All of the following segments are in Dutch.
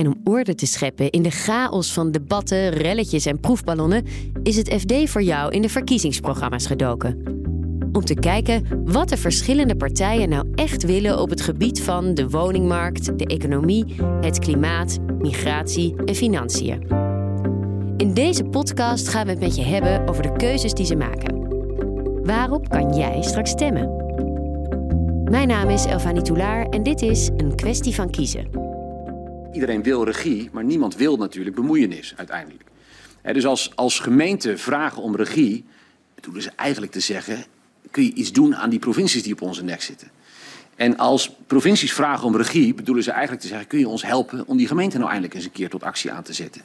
En om orde te scheppen in de chaos van debatten, relletjes en proefballonnen, is het FD voor jou in de verkiezingsprogramma's gedoken. Om te kijken wat de verschillende partijen nou echt willen op het gebied van de woningmarkt, de economie, het klimaat, migratie en financiën. In deze podcast gaan we het met je hebben over de keuzes die ze maken. Waarop kan jij straks stemmen? Mijn naam is Elfanie Toulaar en dit is een kwestie van kiezen. Iedereen wil regie, maar niemand wil natuurlijk bemoeienis uiteindelijk. dus als, als gemeente vragen om regie, bedoelen ze eigenlijk te zeggen: kun je iets doen aan die provincies die op onze nek zitten. En als provincies vragen om regie, bedoelen ze eigenlijk te zeggen: kun je ons helpen om die gemeente nou eindelijk eens een keer tot actie aan te zetten?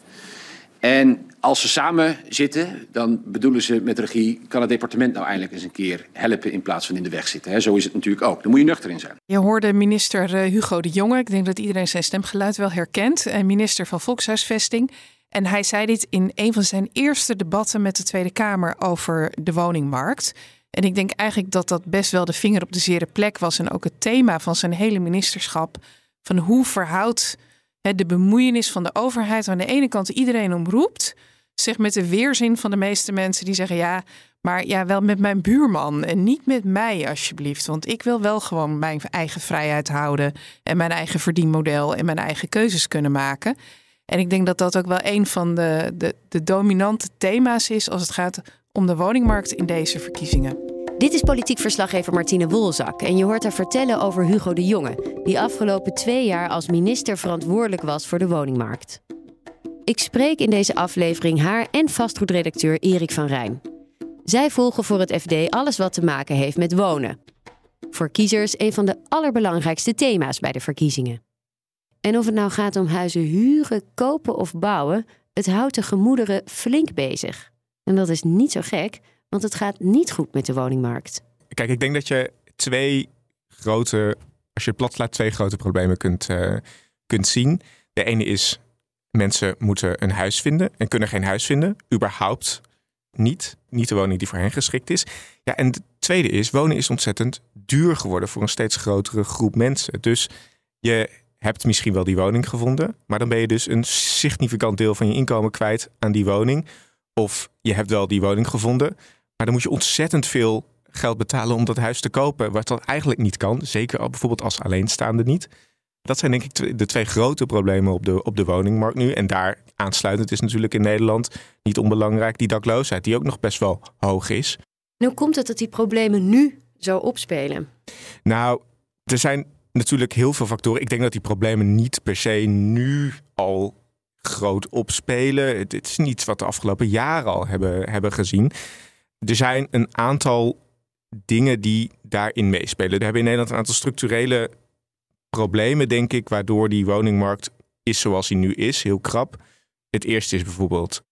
En als ze samen zitten, dan bedoelen ze met regie: kan het departement nou eindelijk eens een keer helpen in plaats van in de weg zitten? Zo is het natuurlijk ook. Dan moet je nuchter in zijn. Je hoorde minister eh, Hugo de Jonge. Ik denk dat iedereen zijn stemgeluid wel herkent. Minister van Volkshuisvesting. En hij zei dit in een van zijn eerste debatten met de Tweede Kamer over de woningmarkt. En ik denk eigenlijk dat dat best wel de vinger op de zere plek was. En ook het thema van zijn hele ministerschap. Van hoe verhoudt de bemoeienis van de overheid aan de ene kant iedereen omroept. Zich met de weerzin van de meeste mensen die zeggen ja, maar ja, wel met mijn buurman en niet met mij alsjeblieft. Want ik wil wel gewoon mijn eigen vrijheid houden en mijn eigen verdienmodel en mijn eigen keuzes kunnen maken. En ik denk dat dat ook wel een van de, de, de dominante thema's is als het gaat om de woningmarkt in deze verkiezingen. Dit is politiek verslaggever Martine Wolzak en je hoort haar vertellen over Hugo de Jonge, die afgelopen twee jaar als minister verantwoordelijk was voor de woningmarkt. Ik spreek in deze aflevering haar en vastgoedredacteur Erik van Rijn. Zij volgen voor het FD alles wat te maken heeft met wonen. Voor kiezers een van de allerbelangrijkste thema's bij de verkiezingen. En of het nou gaat om huizen huren, kopen of bouwen, het houdt de gemoederen flink bezig. En dat is niet zo gek, want het gaat niet goed met de woningmarkt. Kijk, ik denk dat je twee grote, als je het plat slaat, twee grote problemen kunt, uh, kunt zien. De ene is, mensen moeten een huis vinden en kunnen geen huis vinden. Überhaupt niet. Niet de woning die voor hen geschikt is. Ja, en de tweede is, wonen is ontzettend duur geworden voor een steeds grotere groep mensen. Dus je hebt misschien wel die woning gevonden, maar dan ben je dus een significant deel van je inkomen kwijt aan die woning. Of je hebt wel die woning gevonden, maar dan moet je ontzettend veel geld betalen om dat huis te kopen. Wat dat eigenlijk niet kan. Zeker bijvoorbeeld als alleenstaande niet. Dat zijn denk ik de twee grote problemen op de, op de woningmarkt nu. En daar aansluitend is natuurlijk in Nederland niet onbelangrijk die dakloosheid, die ook nog best wel hoog is. hoe komt het dat die problemen nu zo opspelen? Nou, er zijn natuurlijk heel veel factoren. Ik denk dat die problemen niet per se nu al groot opspelen. Het, is niets wat de afgelopen jaren al hebben, hebben gezien. Er zijn een aantal dingen die daarin meespelen. We hebben in Nederland een aantal structurele problemen, denk ik, waardoor die woningmarkt is zoals hij nu is, heel krap. Het eerste is bijvoorbeeld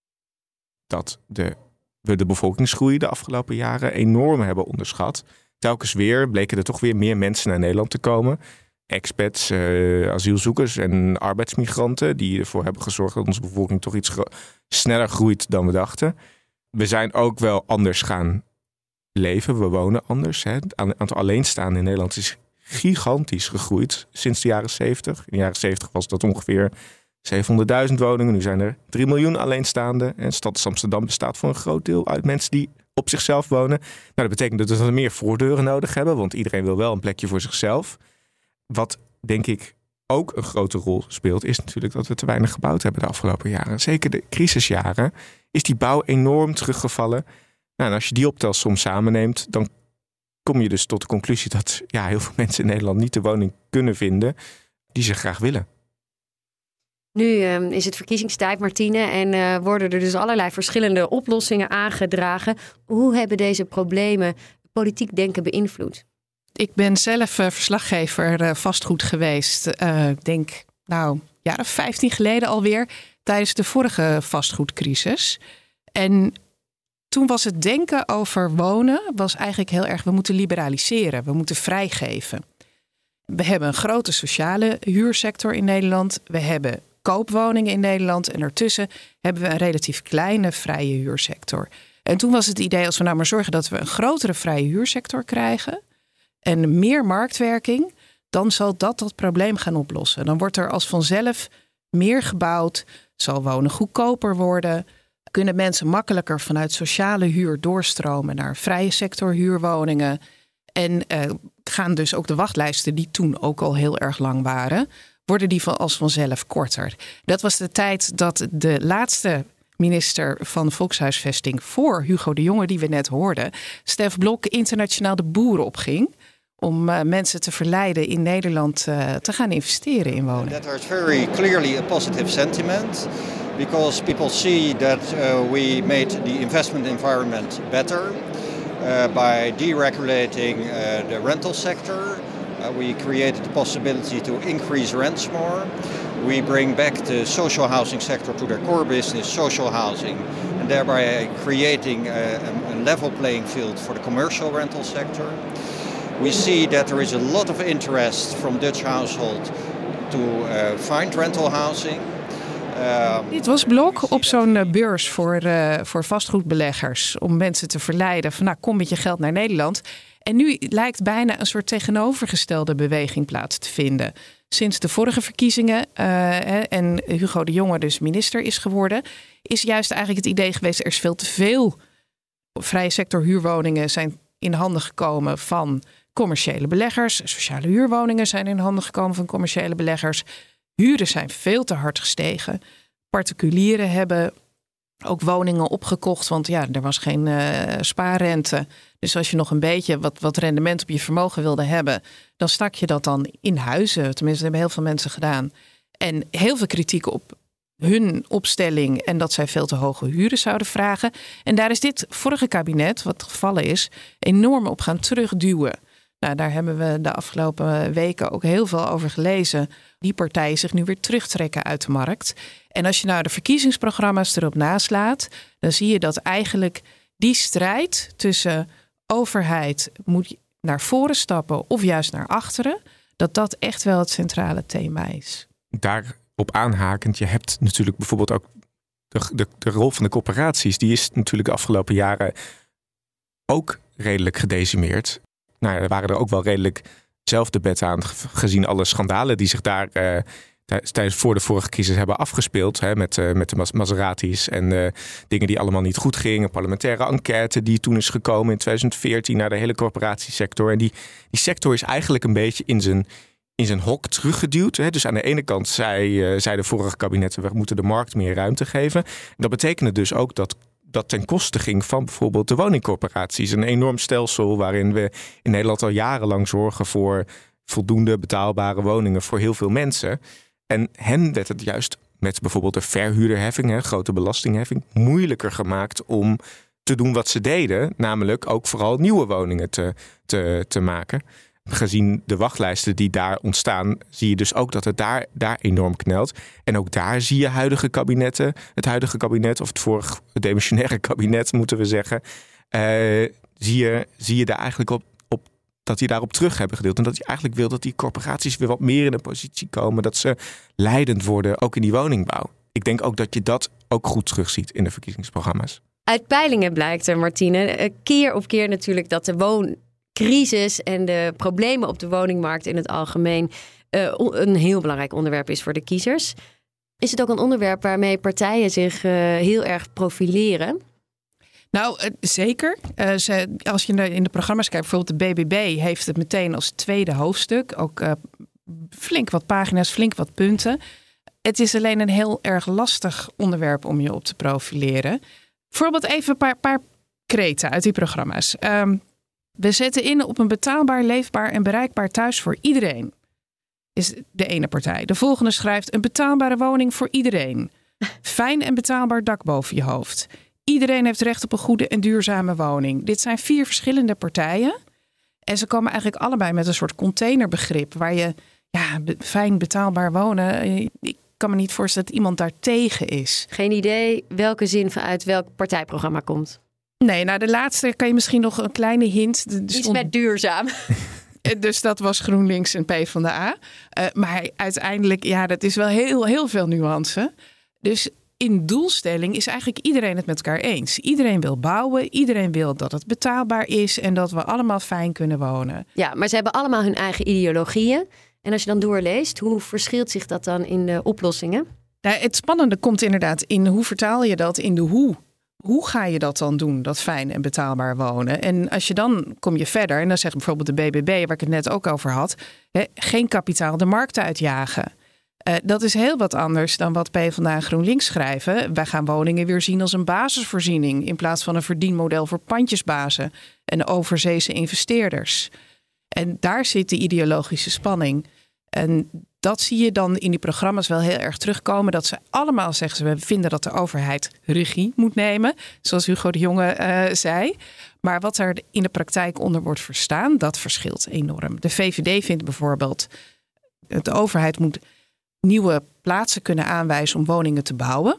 dat de, we de bevolkingsgroei de afgelopen jaren enorm hebben onderschat. Telkens weer bleken er toch weer meer mensen naar Nederland te komen expats, uh, asielzoekers en arbeidsmigranten die ervoor hebben gezorgd dat onze bevolking toch iets sneller groeit dan we dachten. We zijn ook wel anders gaan leven. We wonen anders. Hè. Het aantal alleenstaanden in Nederland is gigantisch gegroeid sinds de jaren 70. In de jaren 70 was dat ongeveer 700.000 woningen. Nu zijn er 3 miljoen alleenstaanden. En stad Amsterdam bestaat voor een groot deel uit mensen die op zichzelf wonen. Nou, dat betekent dat we meer voordeuren nodig hebben, want iedereen wil wel een plekje voor zichzelf. Wat denk ik ook een grote rol speelt, is natuurlijk dat we te weinig gebouwd hebben de afgelopen jaren. Zeker de crisisjaren is die bouw enorm teruggevallen. Nou, en als je die optelsom samenneemt, dan kom je dus tot de conclusie dat ja, heel veel mensen in Nederland niet de woning kunnen vinden die ze graag willen. Nu ehm, is het verkiezingstijd, Martine, en uh, worden er dus allerlei verschillende oplossingen aangedragen. Hoe hebben deze problemen politiek denken beïnvloed? Ik ben zelf uh, verslaggever uh, vastgoed geweest. Ik denk nou, jaren 15 geleden alweer, tijdens de vorige vastgoedcrisis. En toen was het denken over wonen was eigenlijk heel erg, we moeten liberaliseren, we moeten vrijgeven. We hebben een grote sociale huursector in Nederland. We hebben koopwoningen in Nederland. En ertussen hebben we een relatief kleine vrije huursector. En toen was het idee, als we nou maar zorgen dat we een grotere vrije huursector krijgen en meer marktwerking, dan zal dat dat probleem gaan oplossen. Dan wordt er als vanzelf meer gebouwd, zal wonen goedkoper worden, kunnen mensen makkelijker vanuit sociale huur doorstromen naar vrije sector huurwoningen. En uh, gaan dus ook de wachtlijsten, die toen ook al heel erg lang waren, worden die van als vanzelf korter. Dat was de tijd dat de laatste minister van Volkshuisvesting voor Hugo de Jonge, die we net hoorden, Stef Blok, internationaal de boeren opging om uh, mensen te verleiden in Nederland uh, te gaan investeren in wonen. That is very clearly a positive sentiment because people see that uh, we made the investment environment better by deregulating the rental sector. we created the possibility to increase rents more. We bring back the social housing sector to their core business, social housing, and thereby creating a level playing field for the commercial rental sector. We see that there is a lot of interest from Dutch households to uh, find rental housing. Um, Dit was Blok op zo'n uh, beurs voor, uh, voor vastgoedbeleggers. Om mensen te verleiden van nou kom met je geld naar Nederland. En nu lijkt bijna een soort tegenovergestelde beweging plaats te vinden. Sinds de vorige verkiezingen uh, en Hugo de Jonge dus minister is geworden, is juist eigenlijk het idee geweest: er is veel te veel vrije sector huurwoningen zijn in handen gekomen van commerciële beleggers. Sociale huurwoningen zijn in handen gekomen van commerciële beleggers. Huren zijn veel te hard gestegen. Particulieren hebben ook woningen opgekocht, want ja, er was geen uh, spaarrente. Dus als je nog een beetje wat, wat rendement op je vermogen wilde hebben, dan stak je dat dan in huizen. Tenminste, hebben heel veel mensen gedaan. En heel veel kritiek op hun opstelling en dat zij veel te hoge huren zouden vragen. En daar is dit vorige kabinet, wat gevallen is, enorm op gaan terugduwen. Nou, daar hebben we de afgelopen weken ook heel veel over gelezen. Die partijen zich nu weer terugtrekken uit de markt. En als je nou de verkiezingsprogramma's erop naslaat, dan zie je dat eigenlijk die strijd tussen overheid moet naar voren stappen of juist naar achteren, dat dat echt wel het centrale thema is. Daarop aanhakend, je hebt natuurlijk bijvoorbeeld ook de, de, de rol van de corporaties, die is natuurlijk de afgelopen jaren ook redelijk gedecimeerd. Nou, er waren er ook wel redelijk zelf de bed aan, gezien alle schandalen die zich daar uh, tijdens voor de vorige crisis hebben afgespeeld. Hè, met, uh, met de Maseratis en uh, dingen die allemaal niet goed gingen. Parlementaire enquête die toen is gekomen in 2014 naar de hele corporatiesector. En die, die sector is eigenlijk een beetje in zijn, in zijn hok teruggeduwd. Dus aan de ene kant zei, zei de vorige kabinetten, we moeten de markt meer ruimte geven. En dat betekende dus ook dat dat ten koste ging van bijvoorbeeld de woningcorporaties. Een enorm stelsel waarin we in Nederland al jarenlang zorgen voor voldoende betaalbare woningen voor heel veel mensen. En hen werd het juist met bijvoorbeeld de verhuurderheffing, hè, grote belastingheffing, moeilijker gemaakt om te doen wat ze deden, namelijk ook vooral nieuwe woningen te, te, te maken gezien de wachtlijsten die daar ontstaan, zie je dus ook dat het daar, daar enorm knelt. En ook daar zie je huidige kabinetten, het huidige kabinet, of het vorige demissionaire kabinet, moeten we zeggen, uh, zie, je, zie je daar eigenlijk op, op dat die daarop terug hebben gedeeld. En dat je eigenlijk wil dat die corporaties weer wat meer in een positie komen, dat ze leidend worden, ook in die woningbouw. Ik denk ook dat je dat ook goed terugziet in de verkiezingsprogramma's. Uit peilingen blijkt er, Martine, eh, keer op keer natuurlijk dat de woon crisis en de problemen op de woningmarkt in het algemeen uh, een heel belangrijk onderwerp is voor de kiezers. Is het ook een onderwerp waarmee partijen zich uh, heel erg profileren? Nou, uh, zeker. Ze, als je in de programma's kijkt, bijvoorbeeld de BBB heeft het meteen als tweede hoofdstuk. Ook flink wat pagina's, flink wat punten. Het is alleen een heel erg lastig onderwerp om je op te profileren. Bijvoorbeeld even een paar, paar kreten uit die programma's. Um, we zetten in op een betaalbaar, leefbaar en bereikbaar thuis voor iedereen. Is de ene partij. De volgende schrijft een betaalbare woning voor iedereen. Fijn en betaalbaar dak boven je hoofd. Iedereen heeft recht op een goede en duurzame woning. Dit zijn vier verschillende partijen. En ze komen eigenlijk allebei met een soort containerbegrip waar je ja, fijn betaalbaar wonen. Ik kan me niet voorstellen dat iemand daar tegen is. Geen idee welke zin vanuit welk partijprogramma komt. Nee, nou de laatste kan je misschien nog een kleine hint. Iets met duurzaam. Dus dat was GroenLinks en PvdA. Uh, maar uiteindelijk, ja, dat is wel heel, heel veel nuance. Dus in doelstelling is eigenlijk iedereen het met elkaar eens. Iedereen wil bouwen, iedereen wil dat het betaalbaar is en dat we allemaal fijn kunnen wonen. Ja, maar ze hebben allemaal hun eigen ideologieën. En als je dan doorleest, hoe verschilt zich dat dan in de oplossingen? Nou, het spannende komt inderdaad in hoe vertaal je dat in de hoe. Hoe ga je dat dan doen, dat fijn en betaalbaar wonen? En als je dan kom je verder, en dan zegt bijvoorbeeld de BBB, waar ik het net ook over had, hè, geen kapitaal de markt uitjagen. Uh, dat is heel wat anders dan wat PvdA en GroenLinks schrijven. Wij gaan woningen weer zien als een basisvoorziening in plaats van een verdienmodel voor pandjesbazen en overzeese investeerders. En daar zit de ideologische spanning. En dat zie je dan in die programma's wel heel erg terugkomen. Dat ze allemaal zeggen ze, we vinden dat de overheid regie moet nemen. Zoals Hugo de Jonge uh, zei. Maar wat er in de praktijk onder wordt verstaan, dat verschilt enorm. De VVD vindt bijvoorbeeld, de overheid moet nieuwe plaatsen kunnen aanwijzen om woningen te bouwen.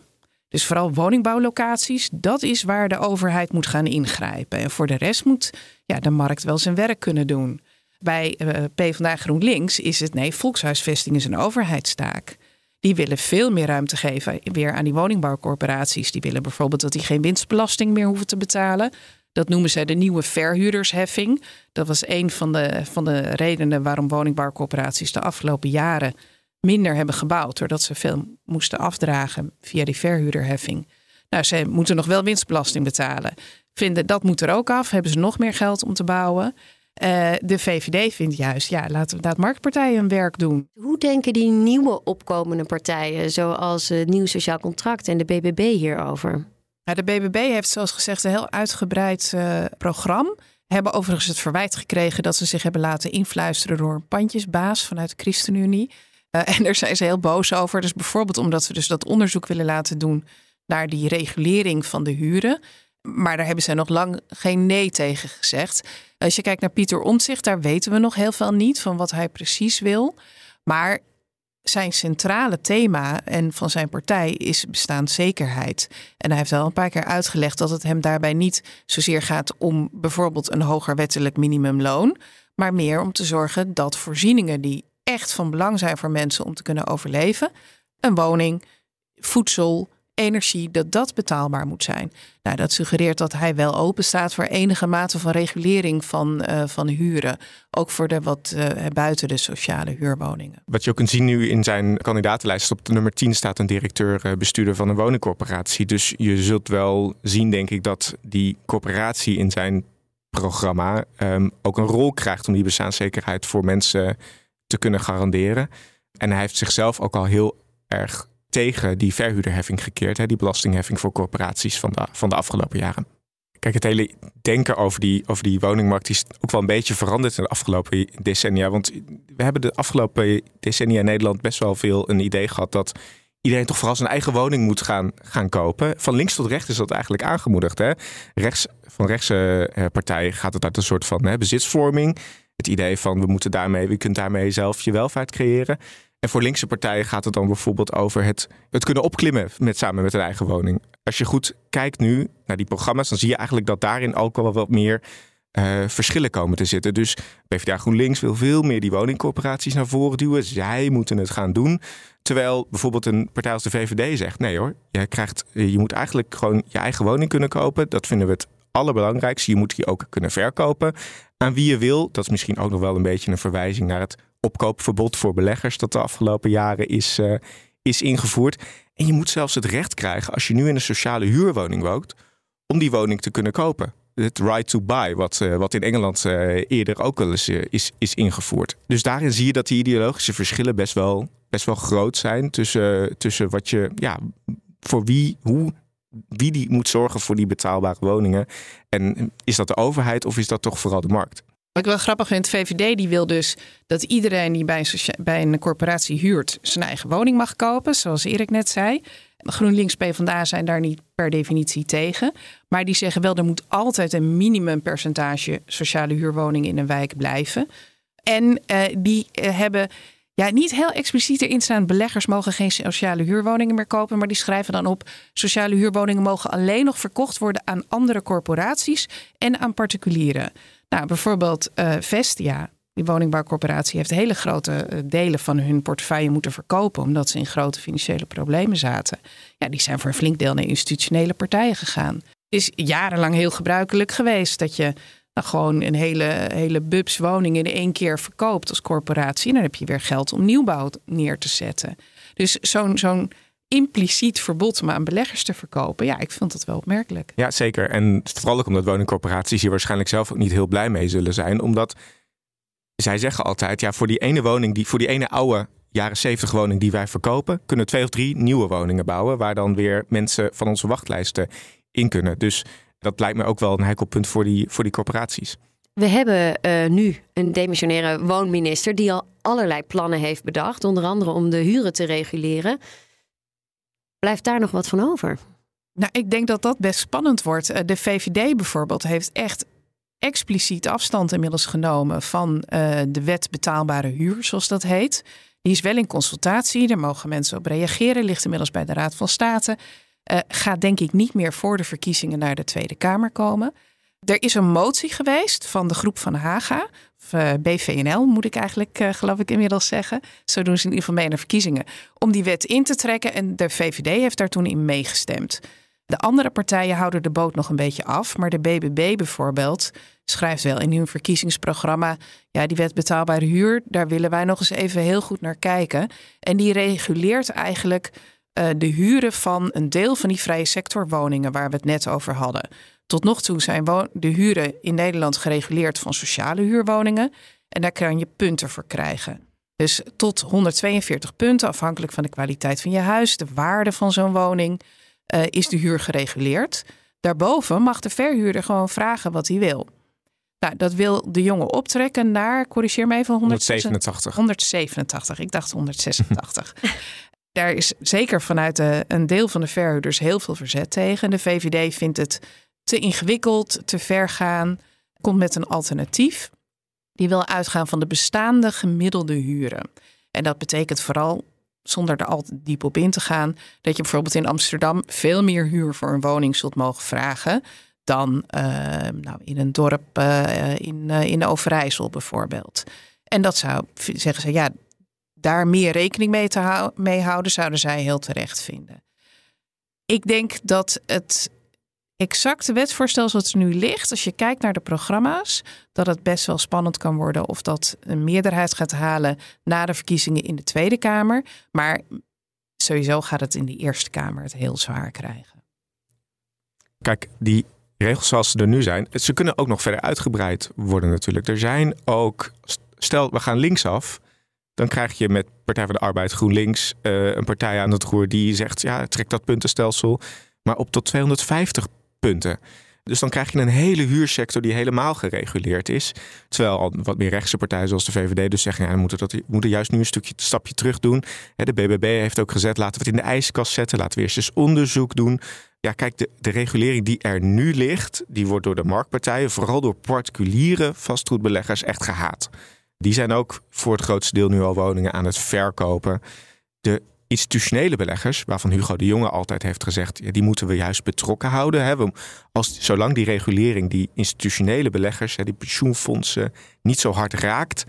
Dus vooral woningbouwlocaties, dat is waar de overheid moet gaan ingrijpen. En voor de rest moet ja, de markt wel zijn werk kunnen doen. Bij uh, PvdA GroenLinks is het nee, volkshuisvesting is een overheidstaak. Die willen veel meer ruimte geven weer aan die woningbouwcorporaties. Die willen bijvoorbeeld dat die geen winstbelasting meer hoeven te betalen. Dat noemen zij de nieuwe verhuurdersheffing. Dat was een van de, van de redenen waarom woningbouwcorporaties de afgelopen jaren minder hebben gebouwd. Doordat ze veel moesten afdragen via die verhuurderheffing. Nou, ze moeten nog wel winstbelasting betalen. Vinden dat moet er ook af. Hebben ze nog meer geld om te bouwen. Uh, de VVD vindt juist, ja, laat, laat marktpartijen hun werk doen. Hoe denken die nieuwe opkomende partijen, zoals het Nieuw Sociaal Contract en de BBB hierover? Ja, de BBB heeft zoals gezegd een heel uitgebreid uh, programma. Hebben overigens het verwijt gekregen dat ze zich hebben laten influisteren door een pandjesbaas vanuit de ChristenUnie. Uh, en daar zijn ze heel boos over. Dus bijvoorbeeld omdat ze dus dat onderzoek willen laten doen naar die regulering van de huren. Maar daar hebben ze nog lang geen nee tegen gezegd. Als je kijkt naar Pieter Omtzigt, daar weten we nog heel veel niet van wat hij precies wil. Maar zijn centrale thema en van zijn partij is bestaanszekerheid. En hij heeft wel een paar keer uitgelegd dat het hem daarbij niet zozeer gaat om bijvoorbeeld een hoger wettelijk minimumloon, maar meer om te zorgen dat voorzieningen die echt van belang zijn voor mensen om te kunnen overleven, een woning, voedsel, energie, dat dat betaalbaar moet zijn. Nou, dat suggereert dat hij wel open staat voor enige mate van regulering van, uh, van huren. Ook voor de wat uh, buiten de sociale huurwoningen. Wat je ook kunt zien nu in zijn kandidatenlijst, op de nummer 10 staat een directeur-bestuurder eh, van een woningcorporatie. Dus je zult wel zien, denk ik, dat die corporatie in zijn programma um, ook een rol krijgt om die bestaanszekerheid voor mensen te kunnen garanderen. En hij heeft zichzelf ook al heel erg tegen die verhuurderheffing gekeerd. Hè, die belastingheffing voor corporaties van de, van de afgelopen jaren. Kijk, het hele denken over die, over die woningmarkt is ook wel een beetje veranderd in de afgelopen decennia. Want we hebben de afgelopen decennia in Nederland best wel veel een idee gehad dat iedereen toch vooral zijn eigen woning moet gaan, gaan kopen. Van links tot rechts is dat eigenlijk aangemoedigd. Hè? Rechts, van rechtse eh, partijen gaat het uit een soort van hè, bezitsvorming. Het idee van we moeten daarmee, we kunt daarmee zelf je welvaart creëren. En voor linkse partijen gaat het dan bijvoorbeeld over het, het kunnen opklimmen met, samen met een eigen woning. Als je goed kijkt nu naar die programma's, dan zie je eigenlijk dat daarin ook wel wat meer uh, verschillen komen te zitten. Dus PvdA GroenLinks wil veel meer die woningcorporaties naar voren duwen. Zij moeten het gaan doen. Terwijl bijvoorbeeld een partij als de VVD zegt: nee hoor, je, krijgt, je moet eigenlijk gewoon je eigen woning kunnen kopen. Dat vinden we het allerbelangrijkste. Je moet die ook kunnen verkopen aan wie je wil. Dat is misschien ook nog wel een beetje een verwijzing naar het opkoopverbod voor beleggers dat de afgelopen jaren is, uh, is ingevoerd. En je moet zelfs het recht krijgen als je nu in een sociale huurwoning woont, om die woning te kunnen kopen. Het right to buy, wat, uh, wat in Engeland uh, eerder ook wel eens is, is ingevoerd. Dus daarin zie je dat die ideologische verschillen best wel, best wel groot zijn tussen, tussen wat je, ja, voor wie, hoe wie die moet zorgen voor die betaalbare woningen. En is dat de overheid of is dat toch vooral de markt? Wat ik wel grappig vind, VVD die wil dus dat iedereen die bij een, bij een corporatie huurt zijn eigen woning mag kopen, zoals Erik net zei. GroenLinks PvdA zijn daar niet per definitie tegen. Maar die zeggen wel, er moet altijd een minimumpercentage sociale huurwoningen in een wijk blijven. En uh, die uh, hebben ja, niet heel expliciet erin staan. Beleggers mogen geen sociale huurwoningen meer kopen. Maar die schrijven dan op. Sociale huurwoningen mogen alleen nog verkocht worden aan andere corporaties en aan particulieren. Nou, bijvoorbeeld uh, Vestia. Die woningbouwcorporatie heeft hele grote eh, delen van hun portefeuille moeten verkopen. omdat ze in grote financiële problemen zaten. Ja, die zijn voor een flink deel naar institutionele partijen gegaan. Het is jarenlang heel gebruikelijk geweest dat je nou, gewoon een hele, hele bubs woning in één keer verkoopt als corporatie. En dan heb je weer geld om nieuwbouw neer te zetten. Dus zo'n zo'n impliciet verbod om aan beleggers te verkopen. Ja, ik vind dat wel opmerkelijk. Ja, zeker. En vooral ook omdat woningcorporaties hier waarschijnlijk zelf ook niet heel blij mee zullen zijn. Omdat zij zeggen altijd, ja, voor die ene woning, die, voor die ene oude jaren 70 woning die wij verkopen, kunnen twee of drie nieuwe woningen bouwen. Waar dan weer mensen van onze wachtlijsten in kunnen. Dus dat lijkt me ook wel een heikel punt voor die, voor die corporaties. We hebben uh, nu een demissionaire woonminister die al allerlei plannen heeft bedacht, onder andere om de huren te reguleren. Blijft daar nog wat van over? Nou, ik denk dat dat best spannend wordt. Eh, de VVD bijvoorbeeld heeft echt expliciet afstand inmiddels genomen van uh, de wet betaalbare huur, zoals dat heet. Die is wel in consultatie, daar mogen mensen op reageren, ligt inmiddels bij de Raad van State. Uh, gaat denk ik niet meer voor de verkiezingen naar de Tweede Kamer komen. Er is een motie geweest van de groep van Haga, BVNL moet ik eigenlijk uh, geloof ik inmiddels zeggen. Zo doen ze in ieder geval mee naar verkiezingen. Om die wet in te trekken en de VVD heeft daar toen in meegestemd. De andere partijen houden de boot nog een beetje af, maar de BBB bijvoorbeeld schrijft wel in hun verkiezingsprogramma: ja, die wet betaalbare huur, daar willen wij nog eens even heel goed naar kijken. En die reguleert eigenlijk uh, de huren van een deel van die vrije sectorwoningen waar we het net over hadden. Tot nog toe zijn de huren in Nederland gereguleerd van sociale huurwoningen. En daar kan je punten voor krijgen. Dus tot 142 punten, afhankelijk van de kwaliteit van je huis, de waarde van zo'n woning, uh, is de huur gereguleerd. Daarboven mag de verhuurder gewoon vragen wat hij wil. Nou, dat wil de jongen optrekken naar, corrigeer me even, 187. 187, ik dacht 186. Daar is zeker vanuit de, een deel van de verhuurders heel veel verzet tegen. De VVD vindt het te ingewikkeld, te ver gaan, komt met een alternatief. Die wil uitgaan van de bestaande gemiddelde huren. En dat betekent vooral, zonder er al diep op in te gaan, dat je bijvoorbeeld in Amsterdam veel meer huur voor een woning zult mogen vragen dan uh, nou, in een dorp uh, in, uh, in Overijssel bijvoorbeeld. En dat zou, zeggen ze, ja, daar meer rekening mee, te mee houden, zouden zij heel terecht vinden. Ik denk dat het exacte wetsvoorstel zoals het nu ligt, als je kijkt naar de programma's, dat het best wel spannend kan worden of dat een meerderheid gaat halen na de verkiezingen in de Tweede Kamer. Maar sowieso gaat het in de Eerste Kamer het heel zwaar krijgen. Kijk, die regels zoals ze er nu zijn, ze kunnen ook nog verder uitgebreid worden natuurlijk. Er zijn ook, stel we gaan linksaf, dan krijg je met Partij van de Arbeid GroenLinks uh, een partij aan het roer die zegt: ja, trek dat puntenstelsel maar op tot 250 punten. Dus dan krijg je een hele huursector die helemaal gereguleerd is. Terwijl al wat meer rechtse partijen zoals de VVD dus zeggen... Ja, we, moeten dat, moeten juist nu een stukje stapje terug doen. De BBB heeft ook gezet, laten we het in de ijskast zetten. Laten we eerst eens onderzoek doen. Ja, kijk, de, de regulering die er nu ligt... die wordt door de marktpartijen, vooral door particuliere vastgoedbeleggers, echt gehaat. Die zijn ook voor het grootste deel nu al woningen aan het verkopen. De institutionele beleggers, waarvan Hugo de Jonge altijd heeft gezegd, ja, die moeten we juist betrokken houden. Hè. als, zolang die regulering die institutionele beleggers, hè, die pensioenfondsen, niet zo hard raakt,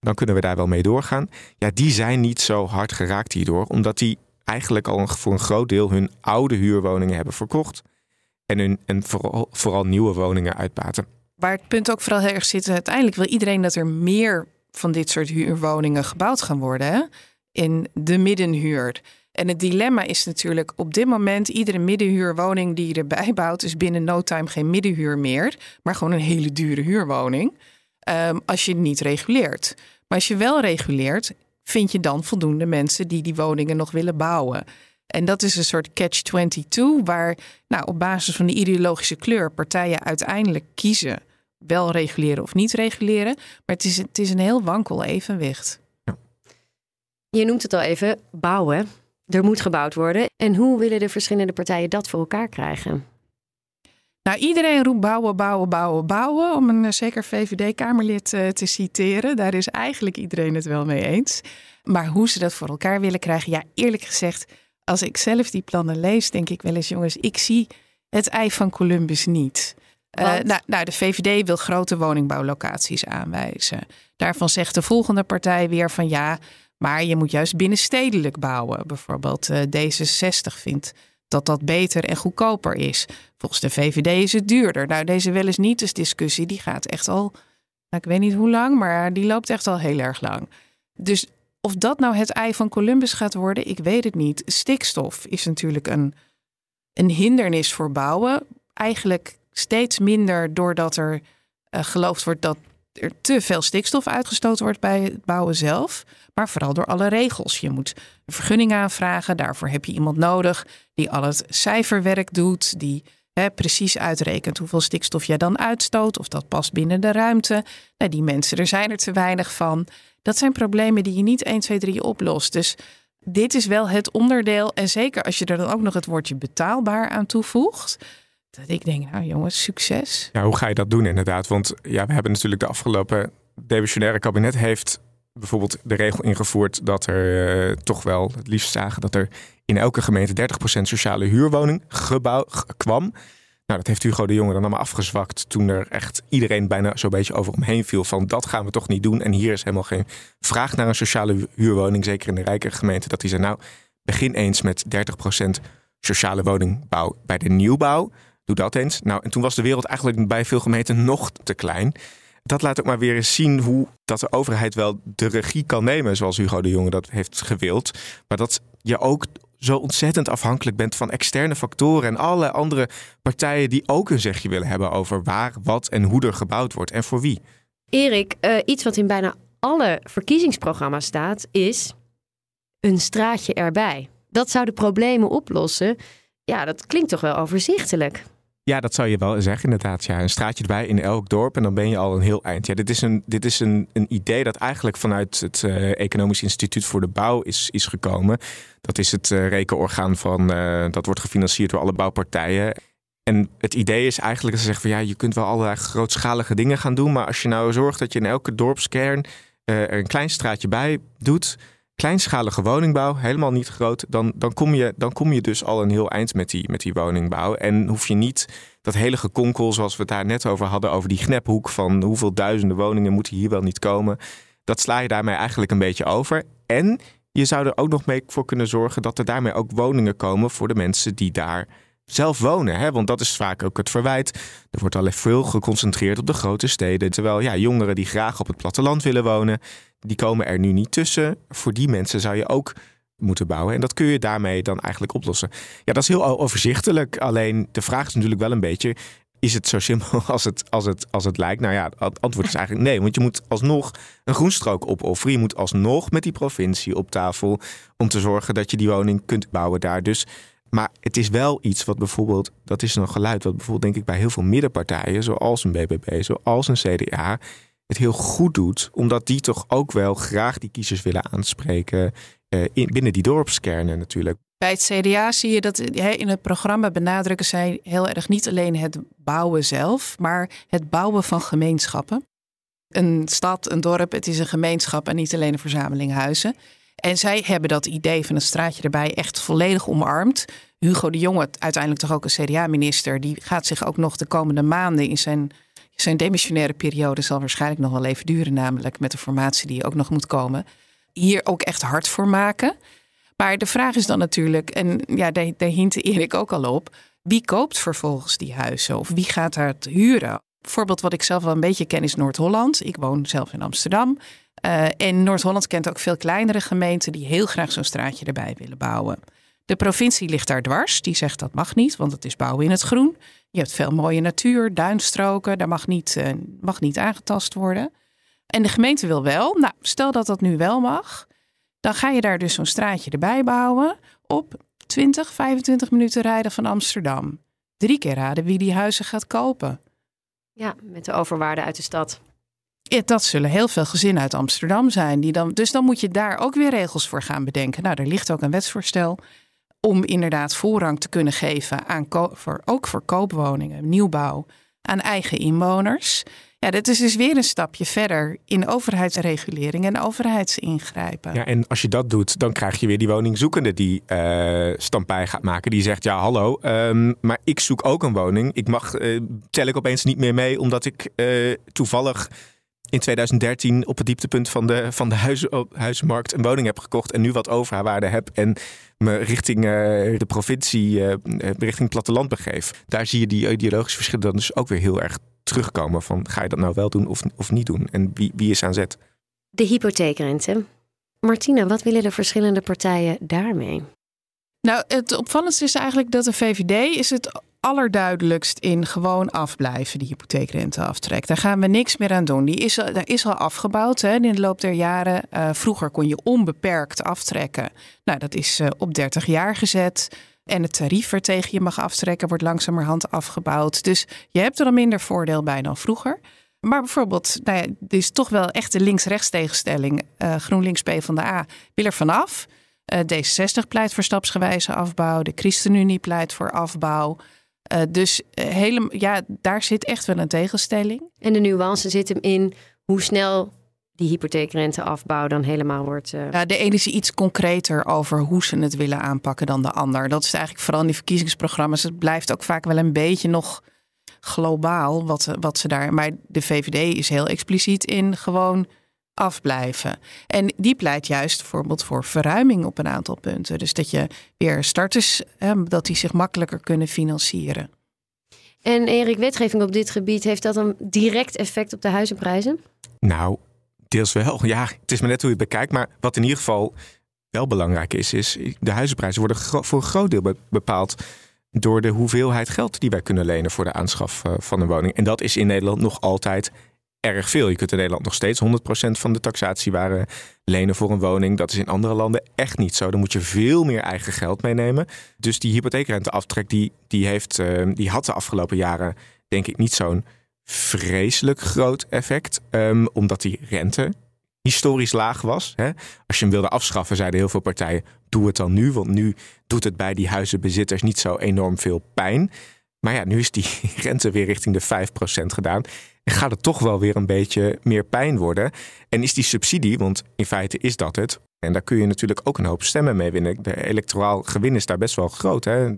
dan kunnen we daar wel mee doorgaan. Ja, die zijn niet zo hard geraakt hierdoor, omdat die eigenlijk al voor een groot deel hun oude huurwoningen hebben verkocht. En, hun, en vooral, vooral nieuwe woningen uitbaten. Waar het punt ook vooral heel erg zit, uiteindelijk wil iedereen dat er meer van dit soort huurwoningen gebouwd gaan worden. Hè? In de middenhuur. En het dilemma is natuurlijk op dit moment: iedere middenhuurwoning die je erbij bouwt, is binnen no time geen middenhuur meer, maar gewoon een hele dure huurwoning. Um, als je niet reguleert. Maar als je wel reguleert, vind je dan voldoende mensen die die woningen nog willen bouwen. En dat is een soort catch-22, waar nou, op basis van de ideologische kleur partijen uiteindelijk kiezen wel reguleren of niet reguleren. Maar het is, het is een heel wankel evenwicht. Je noemt het al even, bouwen. Er moet gebouwd worden. En hoe willen de verschillende partijen dat voor elkaar krijgen? Nou, iedereen roept bouwen, bouwen, bouwen, bouwen. Om een zeker VVD-Kamerlid te citeren. Daar is eigenlijk iedereen het wel mee eens. Maar hoe ze dat voor elkaar willen krijgen, ja, eerlijk gezegd, als ik zelf die plannen lees, denk ik wel eens, jongens, ik zie het ei van Columbus niet. Uh, nou, nou, de VVD wil grote woningbouwlocaties aanwijzen. Daarvan zegt de volgende partij weer van ja, maar je moet juist binnenstedelijk bouwen. Bijvoorbeeld uh, D66 vindt dat dat beter en goedkoper is. Volgens de VVD is het duurder. Nou, deze wel eens niet dus discussie, die gaat echt al, nou, ik weet niet hoe lang, maar die loopt echt al heel erg lang. Dus of dat nou het ei van Columbus gaat worden, ik weet het niet. Stikstof is natuurlijk een, een hindernis voor bouwen. Eigenlijk steeds minder doordat er uh, geloofd wordt dat er te veel stikstof uitgestoten wordt bij het bouwen zelf. Maar vooral door alle regels. Je moet een vergunning aanvragen. Daarvoor heb je iemand nodig die al het cijferwerk doet. Die hè, precies uitrekent hoeveel stikstof je dan uitstoot. Of dat past binnen de ruimte. Nou, die mensen, er zijn er te weinig van. Dat zijn problemen die je niet 1, 2, 3 oplost. Dus dit is wel het onderdeel. En zeker als je er dan ook nog het woordje betaalbaar aan toevoegt. Dat ik denk, nou jongens, succes. Ja, hoe ga je dat doen inderdaad? Want ja, we hebben natuurlijk de afgelopen demissionaire kabinet heeft bijvoorbeeld de regel ingevoerd dat er uh, toch wel het liefst zagen dat er in elke gemeente 30% sociale huurwoning gebouw, kwam. Nou, dat heeft Hugo de Jonge dan allemaal afgezwakt toen er echt iedereen bijna zo'n beetje over hem heen viel van dat gaan we toch niet doen. En hier is helemaal geen vraag naar een sociale huurwoning, zeker in de rijke gemeente. Dat hij zei, nou, begin eens met 30% sociale woningbouw bij de nieuwbouw. Doe dat eens. Nou, en toen was de wereld eigenlijk bij veel gemeenten nog te klein. Dat laat ook maar weer eens zien hoe dat de overheid wel de regie kan nemen, zoals Hugo de Jonge dat heeft gewild. Maar dat je ook zo ontzettend afhankelijk bent van externe factoren en alle andere partijen die ook een zegje willen hebben over waar, wat en hoe er gebouwd wordt en voor wie. Erik, uh, iets wat in bijna alle verkiezingsprogramma's staat, is een straatje erbij. Dat zou de problemen oplossen. Ja, dat klinkt toch wel overzichtelijk. Ja, dat zou je wel zeggen, inderdaad. Ja, een straatje erbij in elk dorp en dan ben je al een heel eind. Ja, dit is een, dit is een, een idee dat eigenlijk vanuit het uh, Economisch Instituut voor de Bouw is, is gekomen. Dat is het uh, rekenorgaan van, uh, dat wordt gefinancierd door alle bouwpartijen. En het idee is eigenlijk dat ze zeggen van ja, je kunt wel allerlei grootschalige dingen gaan doen. Maar als je nou zorgt dat je in elke dorpskern er een klein straatje bij doet kleinschalige woningbouw, helemaal niet groot, dan, dan, kom je, dan kom je dus al een heel eind met die, met die woningbouw. En hoef je niet dat hele gekonkel zoals we het daar net over hadden, over die gnephoek van hoeveel duizenden woningen moeten hier wel niet komen. Dat sla je daarmee eigenlijk een beetje over. En je zou er ook nog mee voor kunnen zorgen dat er daarmee ook woningen komen voor de mensen die daar zelf wonen. Hè? Want dat is vaak ook het verwijt. Er wordt al veel geconcentreerd op de grote steden. Terwijl ja, jongeren die graag op het platteland willen wonen, die komen er nu niet tussen. Voor die mensen zou je ook moeten bouwen. En dat kun je daarmee dan eigenlijk oplossen. Ja, dat is heel overzichtelijk. Alleen de vraag is natuurlijk wel een beetje. Is het zo simpel als het, als het, als het lijkt? Nou ja, het antwoord is eigenlijk nee. Want je moet alsnog een groenstrook opofferen. Je moet alsnog met die provincie op tafel om te zorgen dat je die woning kunt bouwen daar. Dus maar het is wel iets wat bijvoorbeeld, dat is een geluid wat bijvoorbeeld denk ik bij heel veel middenpartijen, zoals een BBB, zoals een CDA, het heel goed doet, omdat die toch ook wel graag die kiezers willen aanspreken uh, in, binnen die dorpskernen natuurlijk. Bij het CDA zie je dat in het programma benadrukken zij heel erg niet alleen het bouwen zelf, maar het bouwen van gemeenschappen. Een stad, een dorp, het is een gemeenschap en niet alleen een verzameling huizen. En zij hebben dat idee van een straatje erbij echt volledig omarmd. Hugo de Jonge, uiteindelijk toch ook een CDA-minister, die gaat zich ook nog de komende maanden in zijn, zijn demissionaire periode, zal waarschijnlijk nog wel even duren, namelijk met de formatie die ook nog moet komen, hier ook echt hard voor maken. Maar de vraag is dan natuurlijk, en ja, daar, daar hintte Erik ook al op, wie koopt vervolgens die huizen of wie gaat daar het huren? Voorbeeld wat ik zelf wel een beetje ken is Noord-Holland. Ik woon zelf in Amsterdam. Uh, en Noord-Holland kent ook veel kleinere gemeenten die heel graag zo'n straatje erbij willen bouwen. De provincie ligt daar dwars. Die zegt dat mag niet, want het is bouwen in het groen. Je hebt veel mooie natuur, duinstroken. Daar mag niet, uh, mag niet aangetast worden. En de gemeente wil wel. Nou, stel dat dat nu wel mag. Dan ga je daar dus zo'n straatje erbij bouwen op 20, 25 minuten rijden van Amsterdam. Drie keer raden wie die huizen gaat kopen. Ja, met de overwaarde uit de stad. Ja, dat zullen heel veel gezinnen uit Amsterdam zijn. Die dan, dus dan moet je daar ook weer regels voor gaan bedenken. Nou, er ligt ook een wetsvoorstel om inderdaad voorrang te kunnen geven aan voor, ook voor koopwoningen, nieuwbouw, aan eigen inwoners. Ja, dat is dus weer een stapje verder in overheidsregulering en overheidsingrijpen. Ja, en als je dat doet, dan krijg je weer die woningzoekende die uh, stampij gaat maken. Die zegt, ja hallo, um, maar ik zoek ook een woning. Ik mag, uh, tel ik opeens niet meer mee omdat ik uh, toevallig in 2013 op het dieptepunt van de, van de huizen, huizenmarkt een woning heb gekocht en nu wat overwaarde heb en me richting uh, de provincie, uh, richting het platteland begeef. Daar zie je die ideologische verschillen dan dus ook weer heel erg terugkomen van ga je dat nou wel doen of, of niet doen en wie, wie is aan zet. De hypotheekrente. Martina, wat willen de verschillende partijen daarmee? Nou, het opvallendste is eigenlijk dat de VVD is het allerduidelijkst in gewoon afblijven, die hypotheekrenteaftrek. Daar gaan we niks meer aan doen. Die is, daar is al afgebouwd hè, in de loop der jaren. Uh, vroeger kon je onbeperkt aftrekken. Nou, dat is uh, op 30 jaar gezet. En het tarief waartegen je mag aftrekken wordt langzamerhand afgebouwd. Dus je hebt er al minder voordeel bij dan vroeger. Maar bijvoorbeeld, nou ja, dit is toch wel echt de links-rechts tegenstelling. Uh, GroenLinks P van de A wil er vanaf. Uh, D66 pleit voor stapsgewijze afbouw. De ChristenUnie pleit voor afbouw. Uh, dus hele, ja, daar zit echt wel een tegenstelling. En de nuance zit hem in hoe snel die hypotheekrenteafbouw dan helemaal wordt. Uh... Ja, de ene is iets concreter over hoe ze het willen aanpakken dan de ander. Dat is eigenlijk vooral in die verkiezingsprogramma's. Het blijft ook vaak wel een beetje nog globaal wat, wat ze daar. Maar de VVD is heel expliciet in gewoon afblijven. En die pleit juist bijvoorbeeld voor verruiming op een aantal punten. Dus dat je weer starters, hè, dat die zich makkelijker kunnen financieren. En Erik, wetgeving op dit gebied, heeft dat een direct effect op de huizenprijzen? Nou, deels wel. Ja, het is maar net hoe je het bekijkt. Maar wat in ieder geval wel belangrijk is, is de huizenprijzen worden voor een groot deel bepaald door de hoeveelheid geld die wij kunnen lenen voor de aanschaf eh, van een woning. En dat is in Nederland nog altijd erg veel. Je kunt in Nederland nog steeds 100% van de taxatiewaarde lenen voor een woning. Dat is in andere landen echt niet zo. Dan moet je veel meer eigen geld meenemen. Dus die hypotheekrenteaftrek die, die, heeft, uh, die had de afgelopen jaren denk ik niet zo'n vreselijk groot effect. Um, omdat die rente historisch laag was. Hè? Als je hem wilde afschaffen, zeiden heel veel partijen: doe het dan nu. Want nu doet het bij die huizenbezitters niet zo enorm veel pijn. Maar ja, nu is die rente weer richting de 5% gedaan. Gaat het toch wel weer een beetje meer pijn worden. En is die subsidie, want in feite is dat het. En daar kun je natuurlijk ook een hoop stemmen mee winnen. De electoraal gewin is daar best wel groot. Hè?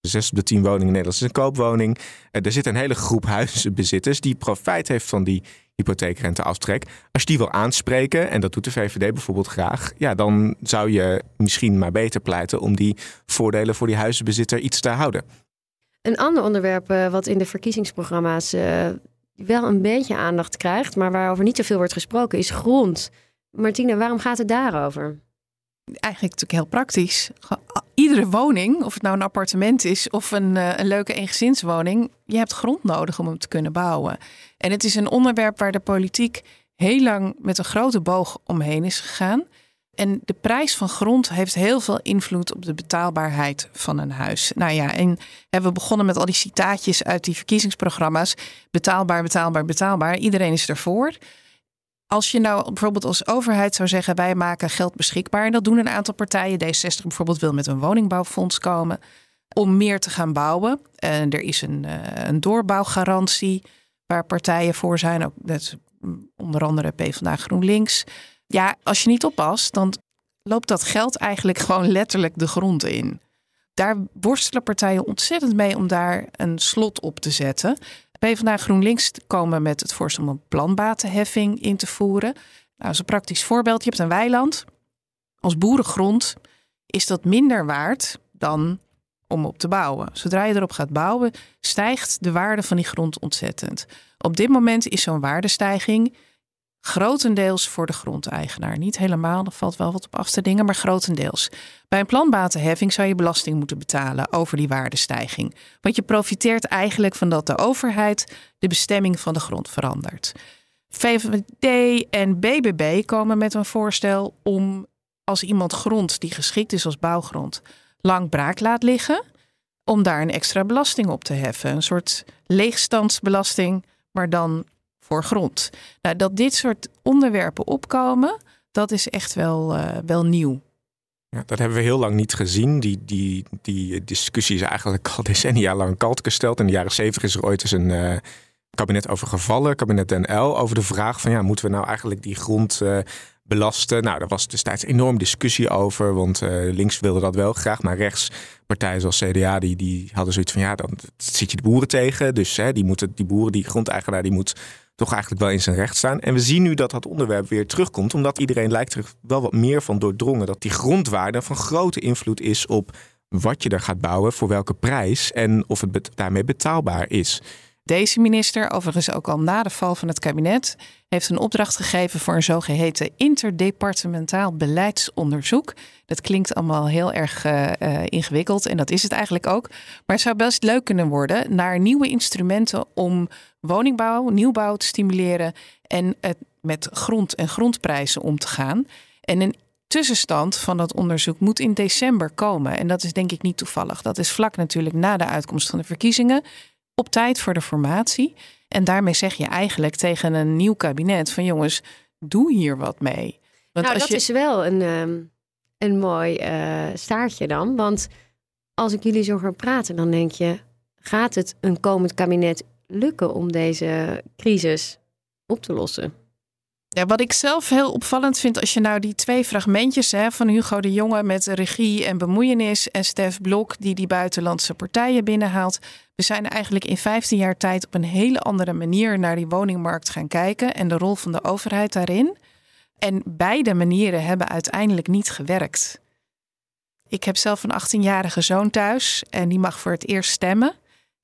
Zes op de tien woningen in Nederland is een koopwoning. Eh, er zit een hele groep huizenbezitters die profijt heeft van die hypotheekrenteaftrek. Als je die wil aanspreken, en dat doet de VVD bijvoorbeeld graag, ja, dan zou je misschien maar beter pleiten om die voordelen voor die huizenbezitter iets te houden. Een ander onderwerp uh, wat in de verkiezingsprogramma's uh, wel een beetje aandacht krijgt, maar waarover niet zoveel wordt gesproken, is grond. Martina, waarom gaat het daarover? Eigenlijk natuurlijk heel praktisch. Iedere woning, of het nou een appartement is of een, uh, een leuke eengezinswoning, je hebt grond nodig om hem te kunnen bouwen. En het is een onderwerp waar de politiek heel lang met een grote boog omheen is gegaan. En de prijs van grond heeft heel veel invloed op de betaalbaarheid van een huis. Nou ja, en we begonnen met al die citaatjes uit die verkiezingsprogramma's. Betaalbaar, betaalbaar, betaalbaar. Iedereen is ervoor. Als je nou bijvoorbeeld als overheid zou zeggen: wij maken geld beschikbaar. En dat doen een aantal partijen. D60 bijvoorbeeld wil met een woningbouwfonds komen. Om meer te gaan bouwen. En er is een, eh, een doorbouwgarantie waar partijen voor zijn. Ook, dat onder andere PvdA GroenLinks. Ja, als je niet oppast, dan loopt dat geld eigenlijk gewoon letterlijk de grond in. Daar worstelen partijen ontzettend mee om daar een slot op te zetten. PvdA GroenLinks komen met het voorstel om een planbatenheffing in te voeren. Nou, als een praktisch voorbeeld. Je hebt een weiland. Als boerengrond is dat minder waard dan om op te bouwen. Zodra je erop gaat bouwen, stijgt de waarde van die grond ontzettend. Op dit moment is zo'n waardestijging grotendeels voor de grondeigenaar. Niet helemaal, er valt wel wat op af te dingen, maar grotendeels. Bij een planbatenheffing zou je belasting moeten betalen over die waardestijging. Want je profiteert eigenlijk van dat de overheid de bestemming van de grond verandert. VVD en BBB komen met een voorstel om als iemand grond die geschikt is als bouwgrond lang braak laat liggen, om daar een extra belasting op te heffen. Een soort leegstandsbelasting, maar dan voor grond. Nou, dat dit soort onderwerpen opkomen, dat is echt wel, uh, wel nieuw. Ja, dat hebben we heel lang niet gezien. Die, die, die discussie is eigenlijk al decennia lang kalt gesteld. In de jaren zeventig is er ooit eens een uh, kabinet over gevallen, kabinet Den L, over de vraag van ja, moeten we nou eigenlijk die grond uh, belasten? Nou, daar was destijds enorm discussie over, want links wilde dat wel graag, maar rechts partijen zoals CDA die, die hadden zoiets van ja, dan zit je de boeren tegen. Dus hè, die, moeten, die boeren, die grondeigenaar, die moet toch eigenlijk wel in zijn recht staan. En we zien nu dat dat onderwerp weer terugkomt, omdat iedereen lijkt er wel wat meer van doordrongen dat die grondwaarde van grote invloed is op wat je er gaat bouwen, voor welke prijs en of het daarmee betaalbaar is. Deze minister, overigens ook al na de val van het kabinet, heeft een opdracht gegeven voor een zogeheten interdepartementaal beleidsonderzoek. Dat klinkt allemaal heel erg uh, ingewikkeld en dat is het eigenlijk ook. Maar het zou best leuk kunnen worden naar nieuwe instrumenten om woningbouw, nieuwbouw te stimuleren en het met grond en grondprijzen om te gaan. En een tussenstand van dat onderzoek moet in december komen. En dat is denk ik niet toevallig. Dat is vlak natuurlijk na de uitkomst van de verkiezingen op tijd voor de formatie. En daarmee zeg je eigenlijk tegen een nieuw kabinet van jongens, doe hier wat mee. Want nou, dat is wel een, ehm, een mooi uh, staartje dan. Want als ik jullie zo ga praten, dan denk je, gaat het een komend kabinet lukken om deze crisis op te lossen? Wat ik zelf heel opvallend vind, als je nou die twee fragmentjes hè, van Hugo de Jonge met regie en bemoeienis en Stef Blok die die buitenlandse partijen binnenhaalt. We zijn eigenlijk in 15 jaar tijd op een hele andere manier naar die woningmarkt gaan kijken en de rol van de overheid daarin. En beide manieren hebben uiteindelijk niet gewerkt. Ik heb zelf een 18-jarige zoon thuis en die mag voor het eerst stemmen.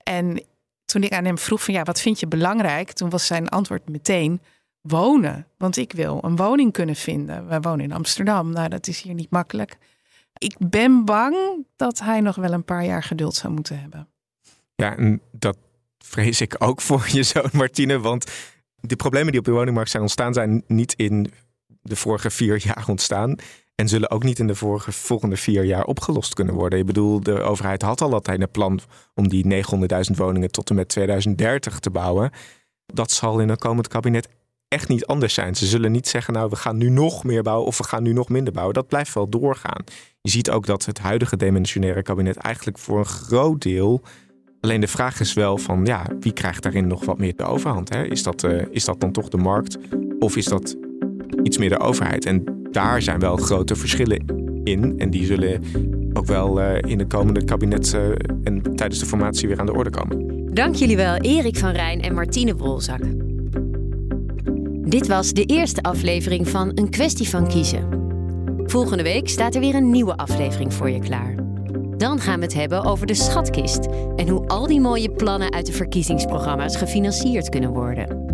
En toen ik aan hem vroeg van ja, wat vind je belangrijk? Toen was zijn antwoord meteen wonen. Want ik wil een woning kunnen vinden. Wij wonen in Amsterdam. Nou, dat is hier niet makkelijk. Ik ben bang dat hij nog wel een paar jaar geduld zou moeten hebben. Ja, en dat vrees ik ook voor je zoon Martine. Want de problemen die op de woningmarkt zijn ontstaan, zijn niet in de vorige vier jaar ontstaan. En zullen ook niet in de vorige, volgende vier jaar opgelost kunnen worden. Ik bedoel, de overheid had al altijd een plan om die 900.000 woningen tot en met 2030 te bouwen. Dat zal in een komend kabinet echt niet anders zijn. Ze zullen niet zeggen, nou, we gaan nu nog meer bouwen of we gaan nu nog minder bouwen. Dat blijft wel doorgaan. Je ziet ook dat het huidige demissionaire kabinet eigenlijk voor een groot deel. Alleen de vraag is wel van, ja, wie krijgt daarin nog wat meer de overhand? Hè? Is, dat, uh, is dat dan toch de markt of is dat iets meer de overheid? En daar zijn wel grote verschillen in. En die zullen ook wel uh, in de komende kabinet uh, en tijdens de formatie weer aan de orde komen. Dank jullie wel, Erik van Rijn en Martine Wolzak. Dit was de eerste aflevering van Een kwestie van kiezen. Volgende week staat er weer een nieuwe aflevering voor je klaar. Dan gaan we het hebben over de schatkist en hoe al die mooie plannen uit de verkiezingsprogramma's gefinancierd kunnen worden.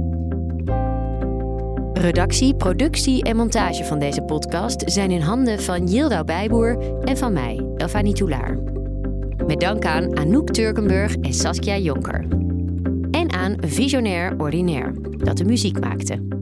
Redactie, productie en montage van deze podcast zijn in handen van Yildau Bijboer en van mij, Elfanie Toulaar. Met dank aan Anouk Turkenburg en Saskia Jonker. En aan Visionair Ordinaire, dat de muziek maakte.